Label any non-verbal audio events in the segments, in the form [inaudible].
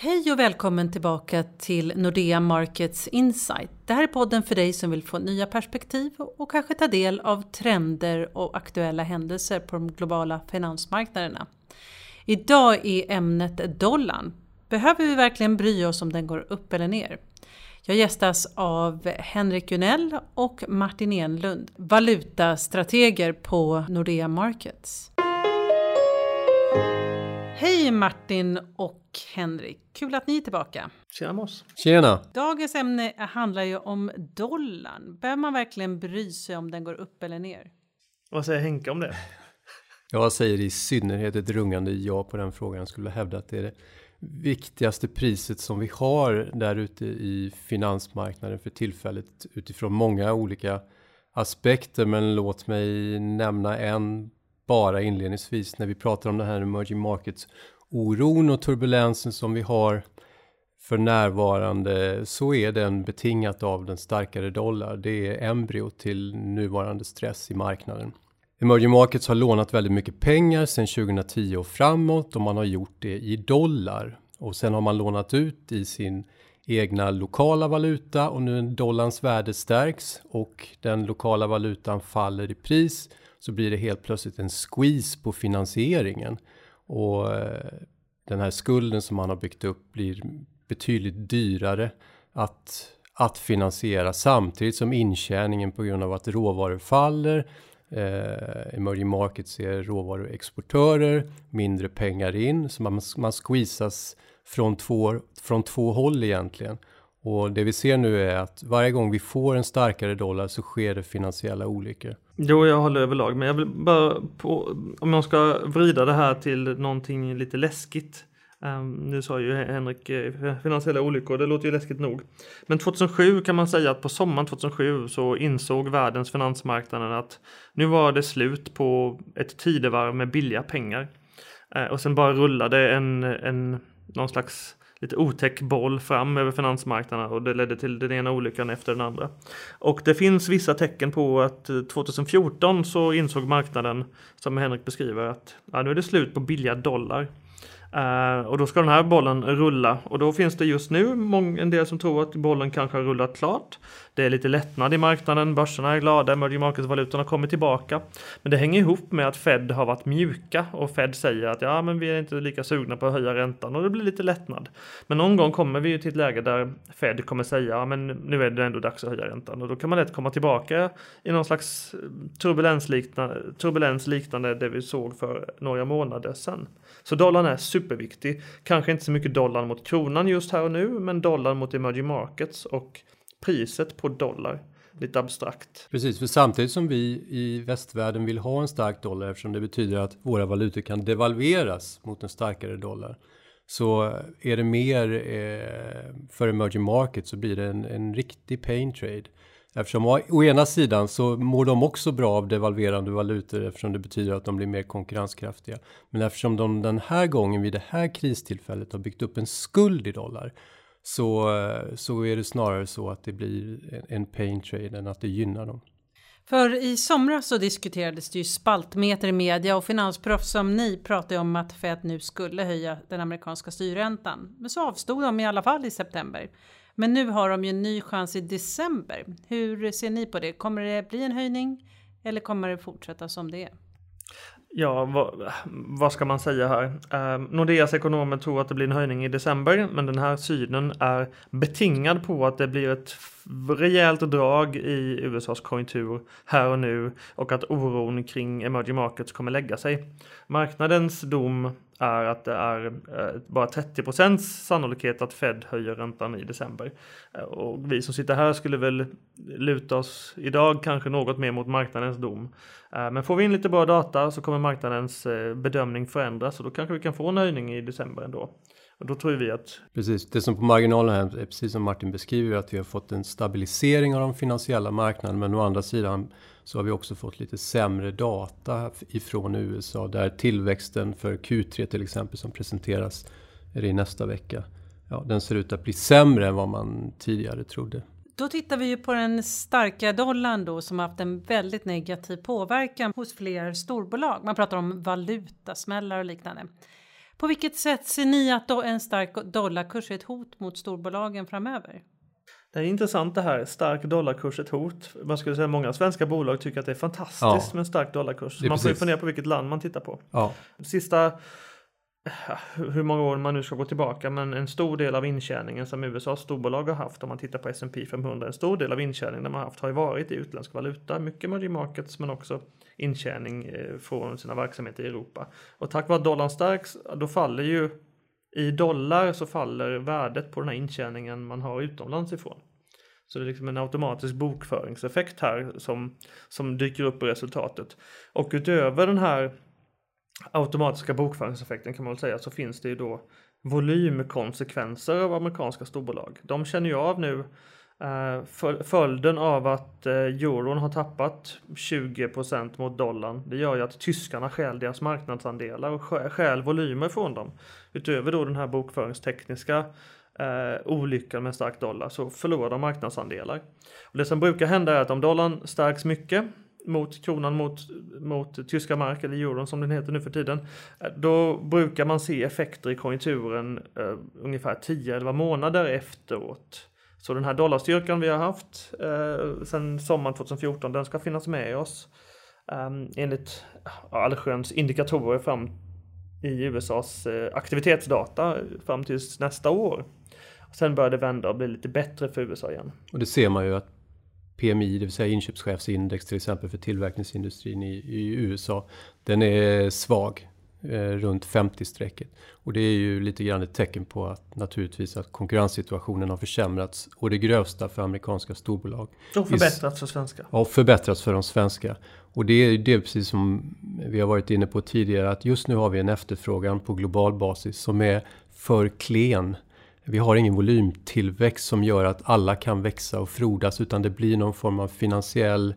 Hej och välkommen tillbaka till Nordea Markets Insight. Det här är podden för dig som vill få nya perspektiv och kanske ta del av trender och aktuella händelser på de globala finansmarknaderna. Idag är ämnet dollarn. Behöver vi verkligen bry oss om den går upp eller ner? Jag gästas av Henrik Gunell och Martin Enlund, valutastrateger på Nordea Markets. Hej Martin och Henrik! Kul att ni är tillbaka. Tjena Moss! Tjena! Dagens ämne handlar ju om dollarn. Behöver man verkligen bry sig om den går upp eller ner? Vad säger Henke om det? [laughs] Jag säger i synnerhet ett rungande ja på den frågan. Jag skulle hävda att det är det viktigaste priset som vi har där ute i finansmarknaden för tillfället utifrån många olika aspekter. Men låt mig nämna en bara inledningsvis när vi pratar om den här emerging markets oron och turbulensen som vi har för närvarande så är den betingat av den starkare dollar. Det är embryo till nuvarande stress i marknaden. Emerging markets har lånat väldigt mycket pengar sedan 2010 och framåt och man har gjort det i dollar. Och sen har man lånat ut i sin egna lokala valuta och nu dollarns värde stärks och den lokala valutan faller i pris så blir det helt plötsligt en squeeze på finansieringen. Och eh, den här skulden som man har byggt upp blir betydligt dyrare att, att finansiera samtidigt som intjäningen på grund av att råvaror faller eh, emerging markets är råvaruexportörer, mindre pengar in, så man, man squeezas från två, från två håll egentligen. Och det vi ser nu är att varje gång vi får en starkare dollar så sker det finansiella olyckor. Jo, jag håller överlag, men jag vill bara på, om jag ska vrida det här till någonting lite läskigt. Um, nu sa ju Henrik eh, finansiella olyckor, det låter ju läskigt nog. Men 2007 kan man säga att på sommaren 2007 så insåg världens finansmarknaden att nu var det slut på ett tidevarv med billiga pengar. Uh, och sen bara rullade en, en någon slags lite otäck boll fram över finansmarknaderna och det ledde till den ena olyckan efter den andra. Och det finns vissa tecken på att eh, 2014 så insåg marknaden, som Henrik beskriver, att ja, nu är det slut på billiga dollar. Uh, och då ska den här bollen rulla och då finns det just nu en del som tror att bollen kanske har rullat klart. Det är lite lättnad i marknaden, börserna är glada, emerging markets-valutorna kommer tillbaka. Men det hänger ihop med att Fed har varit mjuka och Fed säger att ja, men vi är inte lika sugna på att höja räntan och det blir lite lättnad. Men någon gång kommer vi ju till ett läge där Fed kommer säga ja, men nu är det ändå dags att höja räntan och då kan man lätt komma tillbaka i någon slags turbulens liknande, turbulens liknande det vi såg för några månader sedan. Så dollarn är superviktig. Kanske inte så mycket dollarn mot kronan just här och nu, men dollarn mot emerging markets och priset på dollar. Lite abstrakt. Precis, för samtidigt som vi i västvärlden vill ha en stark dollar eftersom det betyder att våra valutor kan devalveras mot en starkare dollar så är det mer eh, för emerging markets så blir det en, en riktig pain trade. Eftersom å, å ena sidan så mår de också bra av devalverande valutor eftersom det betyder att de blir mer konkurrenskraftiga. Men eftersom de den här gången vid det här kristillfället har byggt upp en skuld i dollar så, så är det snarare så att det blir en pain trade än att det gynnar dem. För i somras så diskuterades det ju spaltmeter i media och finansproffs som ni pratade om att Fed nu skulle höja den amerikanska styrräntan. Men så avstod de i alla fall i september. Men nu har de ju en ny chans i december. Hur ser ni på det? Kommer det bli en höjning eller kommer det fortsätta som det är? Ja, vad, vad, ska man säga här? Eh, Nordeas ekonomer tror att det blir en höjning i december, men den här synen är betingad på att det blir ett rejält drag i USAs konjunktur här och nu och att oron kring emerging markets kommer lägga sig. Marknadens dom är att det är eh, bara 30 procents sannolikhet att Fed höjer räntan i december. Eh, och vi som sitter här skulle väl luta oss idag kanske något mer mot marknadens dom. Eh, men får vi in lite bra data så kommer marknadens bedömning förändras och då kanske vi kan få en höjning i december ändå. Och då tror vi att... Precis, det som på marginalen är precis som Martin beskriver att vi har fått en stabilisering av de finansiella marknaderna men å andra sidan så har vi också fått lite sämre data ifrån USA där tillväxten för Q3 till exempel som presenteras är i nästa vecka. Ja, den ser ut att bli sämre än vad man tidigare trodde. Då tittar vi ju på den starka dollarn då som haft en väldigt negativ påverkan hos fler storbolag. Man pratar om valutasmällar och liknande. På vilket sätt ser ni att en stark dollarkurs är ett hot mot storbolagen framöver? Det är intressant det här, stark dollarkurs ett hot. Man skulle säga många svenska bolag tycker att det är fantastiskt ja. med en stark dollarkurs. Man får ju fundera på vilket land man tittar på. Ja. Sista hur många år man nu ska gå tillbaka, men en stor del av intjäningen som USAs storbolag har haft, om man tittar på S&P 500, en stor del av intjäningen de har haft har ju varit i utländsk valuta, mycket emerging markets, men också intjäning eh, från sina verksamheter i Europa. Och tack vare att dollarn stärks, då faller ju i dollar så faller värdet på den här intjäningen man har utomlands ifrån. Så det är liksom en automatisk bokföringseffekt här som, som dyker upp i resultatet. Och utöver den här automatiska bokföringseffekten kan man väl säga så finns det ju då volymkonsekvenser av amerikanska storbolag. De känner ju av nu Eh, följden av att eh, euron har tappat 20% mot dollarn. Det gör ju att tyskarna stjäl deras marknadsandelar och stjäl volymer från dem. Utöver då den här bokföringstekniska eh, olyckan med stark dollar så förlorar de marknadsandelar. Och det som brukar hända är att om dollarn stärks mycket mot kronan mot, mot tyska mark eller euron som den heter nu för tiden. Eh, då brukar man se effekter i konjunkturen eh, ungefär 10-11 månader efteråt. Så den här dollarstyrkan vi har haft eh, sedan sommaren 2014 den ska finnas med oss Eh, enligt allsköns indikatorer fram i USAs eh, aktivitetsdata fram till nästa år. Sen börjar det vända och bli lite bättre för USA igen. Och det ser man ju att PMI, det vill säga inköpschefsindex till exempel för tillverkningsindustrin i, i USA, den är svag runt 50-strecket. Och det är ju lite grann ett tecken på att naturligtvis att konkurrenssituationen har försämrats och det grövsta för amerikanska storbolag. Och förbättrats för svenska. Ja, förbättrats för de svenska. Och det är det precis som vi har varit inne på tidigare att just nu har vi en efterfrågan på global basis som är för klen vi har ingen volymtillväxt som gör att alla kan växa och frodas utan det blir någon form av finansiell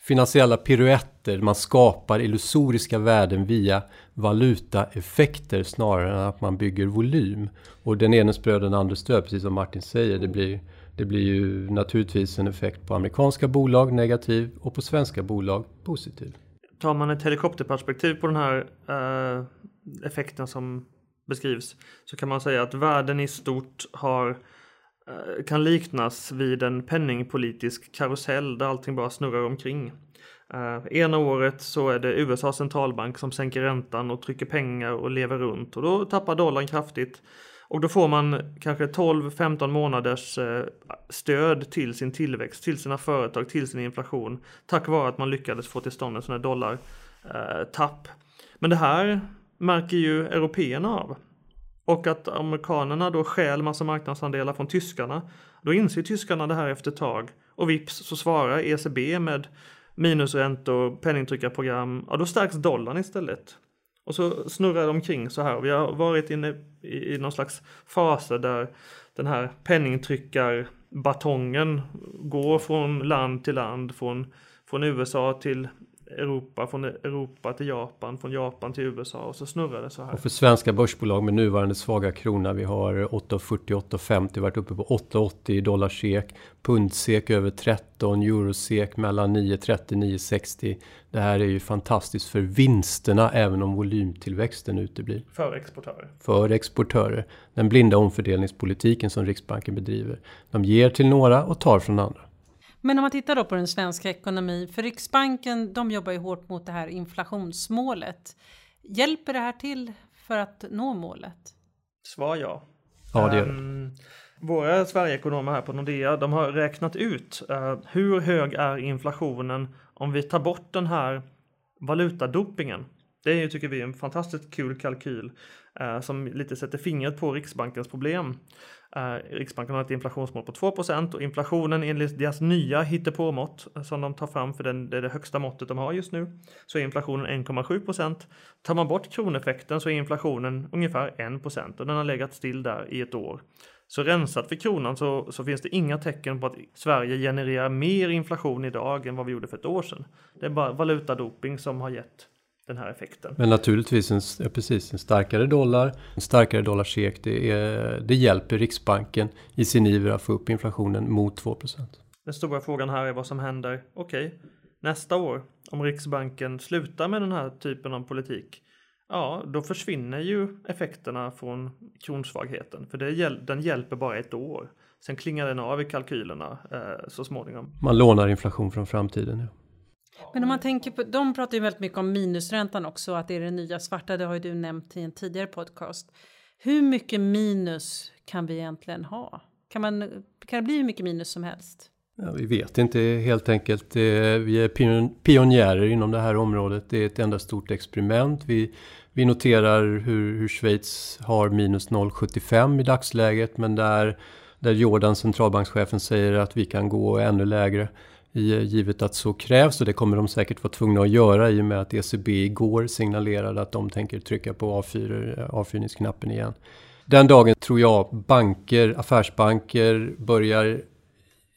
finansiella piruetter. Man skapar illusoriska värden via valutaeffekter snarare än att man bygger volym. Och den enes bröd den andres död, precis som Martin säger. Det blir, det blir ju naturligtvis en effekt på amerikanska bolag negativ och på svenska bolag positiv. Tar man ett helikopterperspektiv på den här eh, effekten som beskrivs så kan man säga att världen i stort har eh, kan liknas vid en penningpolitisk karusell där allting bara snurrar omkring. Uh, ena året så är det USAs centralbank som sänker räntan och trycker pengar och lever runt och då tappar dollarn kraftigt. Och då får man kanske 12-15 månaders eh, stöd till sin tillväxt, till sina företag, till sin inflation tack vare att man lyckades få till stånd en sån här dollartapp. Eh, Men det här märker ju européerna av. Och att amerikanerna då stjäl massa marknadsandelar från tyskarna. Då inser tyskarna det här efter ett tag. Och vips så svarar ECB med minusräntor, penningtryckarprogram. Ja, då stärks dollarn istället. Och så snurrar de omkring så här. Vi har varit inne i, i någon slags faser där den här penningtryckarbatongen går från land till land, från, från USA till Europa, från Europa till Japan, från Japan till USA och så snurrar det så här. Och för svenska börsbolag med nuvarande svaga krona, vi har 8,40, 8,50, varit uppe på 8,80 dollar sek, pund sek över 13, euro sek mellan 9,30, 9,60. Det här är ju fantastiskt för vinsterna även om volymtillväxten uteblir. För exportörer. För exportörer. Den blinda omfördelningspolitiken som Riksbanken bedriver. De ger till några och tar från andra. Men om man tittar då på den svenska ekonomin, för Riksbanken de jobbar ju hårt mot det här inflationsmålet. Hjälper det här till för att nå målet? Svar ja. Ja, det gör det. Um, våra Sverigeekonomer här på Nordea, de har räknat ut uh, hur hög är inflationen om vi tar bort den här valutadopingen. Det är ju, tycker vi, en fantastiskt kul kalkyl uh, som lite sätter fingret på Riksbankens problem. Eh, Riksbanken har ett inflationsmål på 2% och inflationen enligt deras nya hittepåmått eh, som de tar fram för den, det är det högsta måttet de har just nu så är inflationen 1,7% Tar man bort kroneffekten så är inflationen ungefär 1 och den har legat still där i ett år. Så rensat för kronan så, så finns det inga tecken på att Sverige genererar mer inflation idag än vad vi gjorde för ett år sedan. Det är bara valutadoping som har gett den här effekten. Men naturligtvis en, precis, en starkare dollar, en starkare dollarsek, det, är, det hjälper Riksbanken i sin iver att få upp inflationen mot 2% Den stora frågan här är vad som händer, okej, okay, nästa år om Riksbanken slutar med den här typen av politik. ja, då försvinner ju effekterna från kronsvagheten. För det, den hjälper bara ett år. Sen klingar den av i kalkylerna eh, så småningom. Man lånar inflation från framtiden. Ja. Men om man tänker på, de pratar ju väldigt mycket om minusräntan också, att det är det nya svarta. Det har ju du nämnt i en tidigare podcast. Hur mycket minus kan vi egentligen ha? Kan, man, kan det bli hur mycket minus som helst? Ja, vi vet inte helt enkelt. Vi är pionjärer inom det här området. Det är ett enda stort experiment. Vi, vi noterar hur, hur Schweiz har minus 0,75 i dagsläget men där, där Jordan, centralbankschefen, säger att vi kan gå ännu lägre givet att så krävs och det kommer de säkert vara tvungna att göra i och med att ECB igår signalerade att de tänker trycka på avfyr, avfyrningsknappen igen. Den dagen tror jag banker, affärsbanker börjar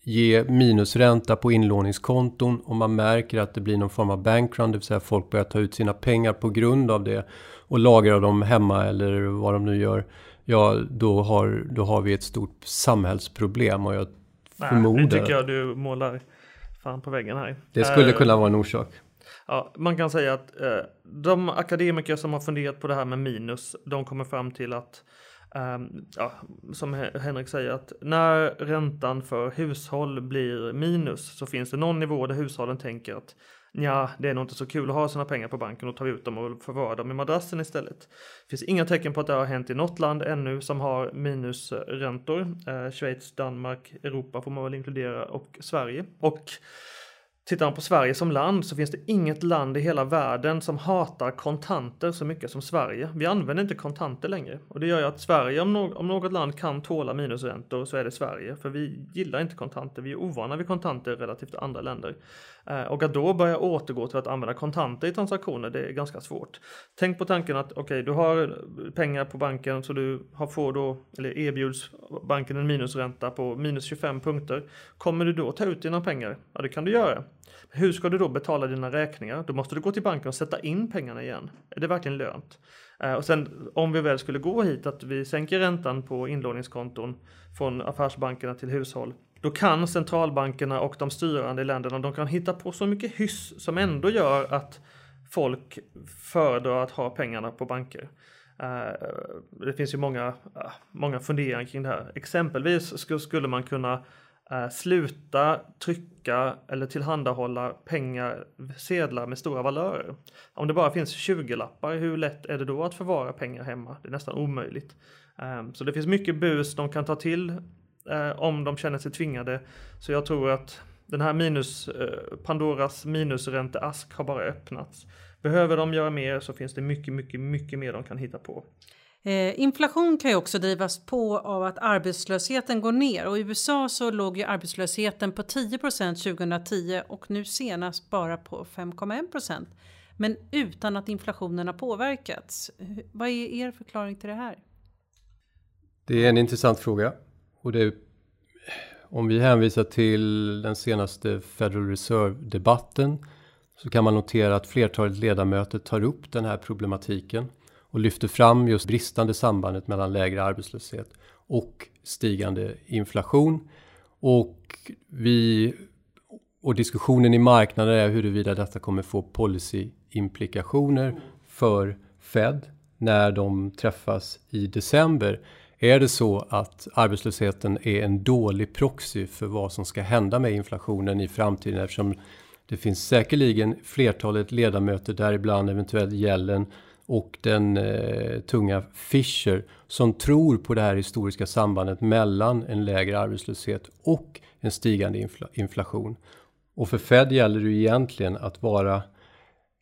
ge minusränta på inlåningskonton och man märker att det blir någon form av bankrun, det vill säga folk börjar ta ut sina pengar på grund av det och lagra dem hemma eller vad de nu gör. Ja, då har, då har vi ett stort samhällsproblem och jag Nej, förmodar... Nu tycker jag du målar fan på väggen här. Det skulle uh, kunna vara en orsak. Ja, man kan säga att uh, de akademiker som har funderat på det här med minus, de kommer fram till att Um, ja, som Henrik säger att när räntan för hushåll blir minus så finns det någon nivå där hushållen tänker att ja, det är nog inte så kul att ha sina pengar på banken och tar ut dem och förvarar dem i madrassen istället. Det finns inga tecken på att det har hänt i något land ännu som har minusräntor. Eh, Schweiz, Danmark, Europa får man väl inkludera och Sverige. Och Tittar man på Sverige som land så finns det inget land i hela världen som hatar kontanter så mycket som Sverige. Vi använder inte kontanter längre och det gör ju att Sverige, om, no om något land kan tåla minusräntor så är det Sverige. För vi gillar inte kontanter, vi är ovana vid kontanter relativt andra länder. Eh, och att då börja återgå till att använda kontanter i transaktioner, det är ganska svårt. Tänk på tanken att okej, okay, du har pengar på banken så du har, får då, eller erbjuds banken en minusränta på minus 25 punkter. Kommer du då ta ut dina pengar? Ja, det kan du göra. Hur ska du då betala dina räkningar? Då måste du gå till banken och sätta in pengarna igen. Är det verkligen lönt? Eh, och sen om vi väl skulle gå hit att vi sänker räntan på inlåningskonton från affärsbankerna till hushåll då kan centralbankerna och de styrande i länderna de kan hitta på så mycket hyss som ändå gör att folk föredrar att ha pengarna på banker. Eh, det finns ju många, ah, många funderingar kring det här. Exempelvis skulle man kunna Eh, sluta trycka eller tillhandahålla pengar, sedlar med stora valörer. Om det bara finns 20-lappar, hur lätt är det då att förvara pengar hemma? Det är nästan omöjligt. Ehm, så det finns mycket bus de kan ta till eh, om de känner sig tvingade. Så jag tror att den här minus, eh, Pandoras minusränteask har bara öppnats. Behöver de göra mer så finns det mycket, mycket, mycket mer de kan hitta på. Eh, inflation kan ju också drivas på av att arbetslösheten går ner och i USA så låg ju arbetslösheten på 10% 2010 och nu senast bara på 5,1% Men utan att inflationen har påverkats. Vad är er förklaring till det här? Det är en intressant fråga. Och det, om vi hänvisar till den senaste Federal Reserve-debatten så kan man notera att flertalet ledamöter tar upp den här problematiken och lyfter fram just bristande sambandet mellan lägre arbetslöshet och stigande inflation. Och, vi, och diskussionen i marknaden är huruvida detta kommer få policyimplikationer för Fed när de träffas i december. Är det så att arbetslösheten är en dålig proxy för vad som ska hända med inflationen i framtiden eftersom det finns säkerligen flertalet ledamöter, däribland eventuellt Yellen och den eh, tunga Fischer som tror på det här historiska sambandet mellan en lägre arbetslöshet och en stigande infla inflation. Och för Fed gäller det egentligen att vara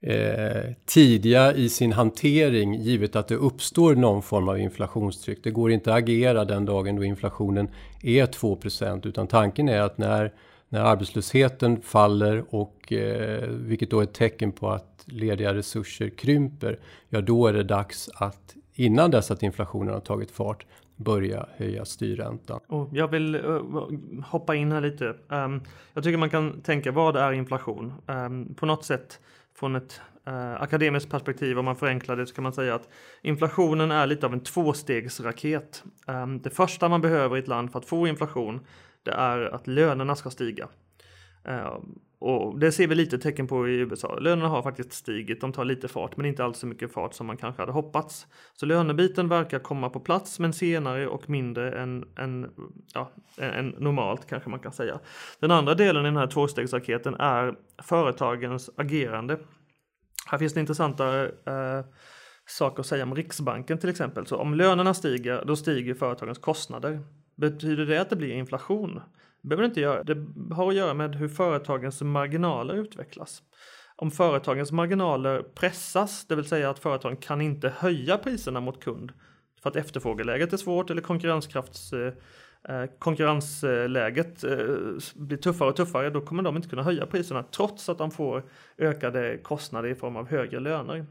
eh, tidiga i sin hantering givet att det uppstår någon form av inflationstryck. Det går inte att agera den dagen då inflationen är 2% utan tanken är att när, när arbetslösheten faller och eh, vilket då är ett tecken på att lediga resurser krymper, ja då är det dags att innan dess att inflationen har tagit fart börja höja styrräntan. Och jag vill uh, hoppa in här lite. Um, jag tycker man kan tänka vad är inflation? Um, på något sätt från ett uh, akademiskt perspektiv, om man förenklar det, så kan man säga att inflationen är lite av en tvåstegsraket. Um, det första man behöver i ett land för att få inflation, det är att lönerna ska stiga. Eh, och det ser vi lite tecken på i USA. Lönerna har faktiskt stigit, de tar lite fart men inte alls så mycket fart som man kanske hade hoppats. Så lönebiten verkar komma på plats men senare och mindre än, än, ja, än normalt kanske man kan säga. Den andra delen i den här tvåstegsraketen är företagens agerande. Här finns det intressanta eh, saker att säga om Riksbanken till exempel. Så om lönerna stiger, då stiger företagens kostnader. Betyder det att det blir inflation? Det behöver det inte göra. Det har att göra med hur företagens marginaler utvecklas. Om företagens marginaler pressas, det vill säga att företagen kan inte höja priserna mot kund för att efterfrågeläget är svårt eller konkurrenskrafts eh, eh, konkurrensläget eh, blir tuffare och tuffare, då kommer de inte kunna höja priserna trots att de får ökade kostnader i form av högre löner.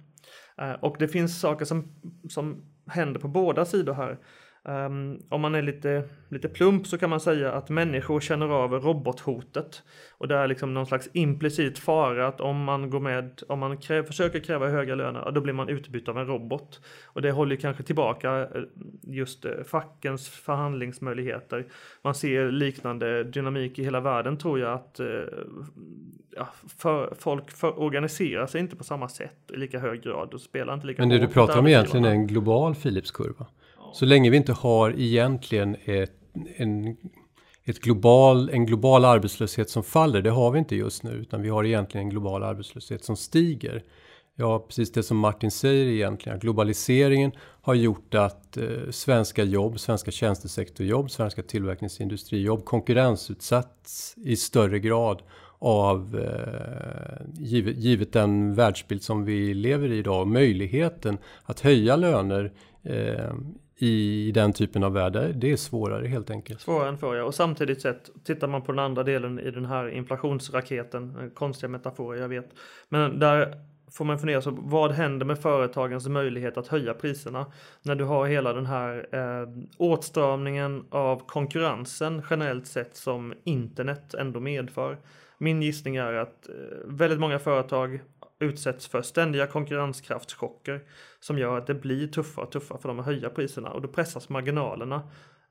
Och det finns saker som, som händer på båda sidor här. Um, om man är lite, lite plump så kan man säga att människor känner av robothotet. Och det är liksom någon slags implicit fara att om man går med, om man kräv, försöker kräva höga löner, då blir man utbytt av en robot. Och det håller kanske tillbaka eh, just eh, fackens förhandlingsmöjligheter. Man ser liknande dynamik i hela världen tror jag att eh, ja, för, folk för, organiserar sig inte på samma sätt i lika hög grad och spelar inte lika Men det du pratar om egentligen är en global Philipskurva. Så länge vi inte har egentligen ett, en, ett global, en global arbetslöshet som faller, det har vi inte just nu, utan vi har egentligen en global arbetslöshet som stiger. Ja, precis det som Martin säger egentligen. Globaliseringen har gjort att eh, svenska jobb, svenska tjänstesektorjobb, svenska tillverkningsindustrijobb konkurrensutsatts i större grad av eh, givet, givet den världsbild som vi lever i idag. Möjligheten att höja löner eh, i den typen av väder. det är svårare helt enkelt. Svårare än förr ja. Och samtidigt sett, tittar man på den andra delen i den här inflationsraketen, konstiga metaforer jag vet, men där får man fundera så vad händer med företagens möjlighet att höja priserna när du har hela den här eh, åtstramningen av konkurrensen generellt sett som internet ändå medför. Min gissning är att eh, väldigt många företag utsätts för ständiga konkurrenskraftschocker som gör att det blir tuffare och tuffare för dem att höja priserna och då pressas marginalerna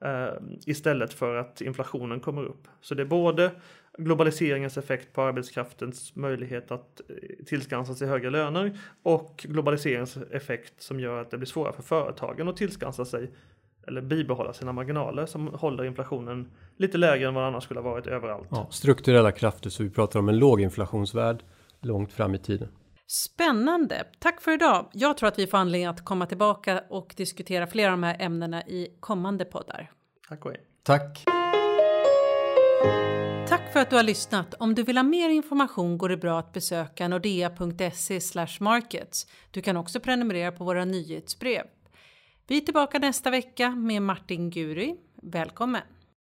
eh, istället för att inflationen kommer upp. Så det är både globaliseringens effekt på arbetskraftens möjlighet att eh, tillskansa sig högre löner och globaliseringens effekt som gör att det blir svårare för företagen att tillskansa sig eller bibehålla sina marginaler som håller inflationen lite lägre än vad annars skulle ha varit överallt. Ja, strukturella krafter, så vi pratar om en låginflationsvärld långt fram i tiden. Spännande! Tack för idag. Jag tror att vi får anledning att komma tillbaka och diskutera flera av de här ämnena i kommande poddar. Tack och hej. Tack. Tack för att du har lyssnat. Om du vill ha mer information går det bra att besöka nordea.se markets. Du kan också prenumerera på våra nyhetsbrev. Vi är tillbaka nästa vecka med Martin Guri. Välkommen!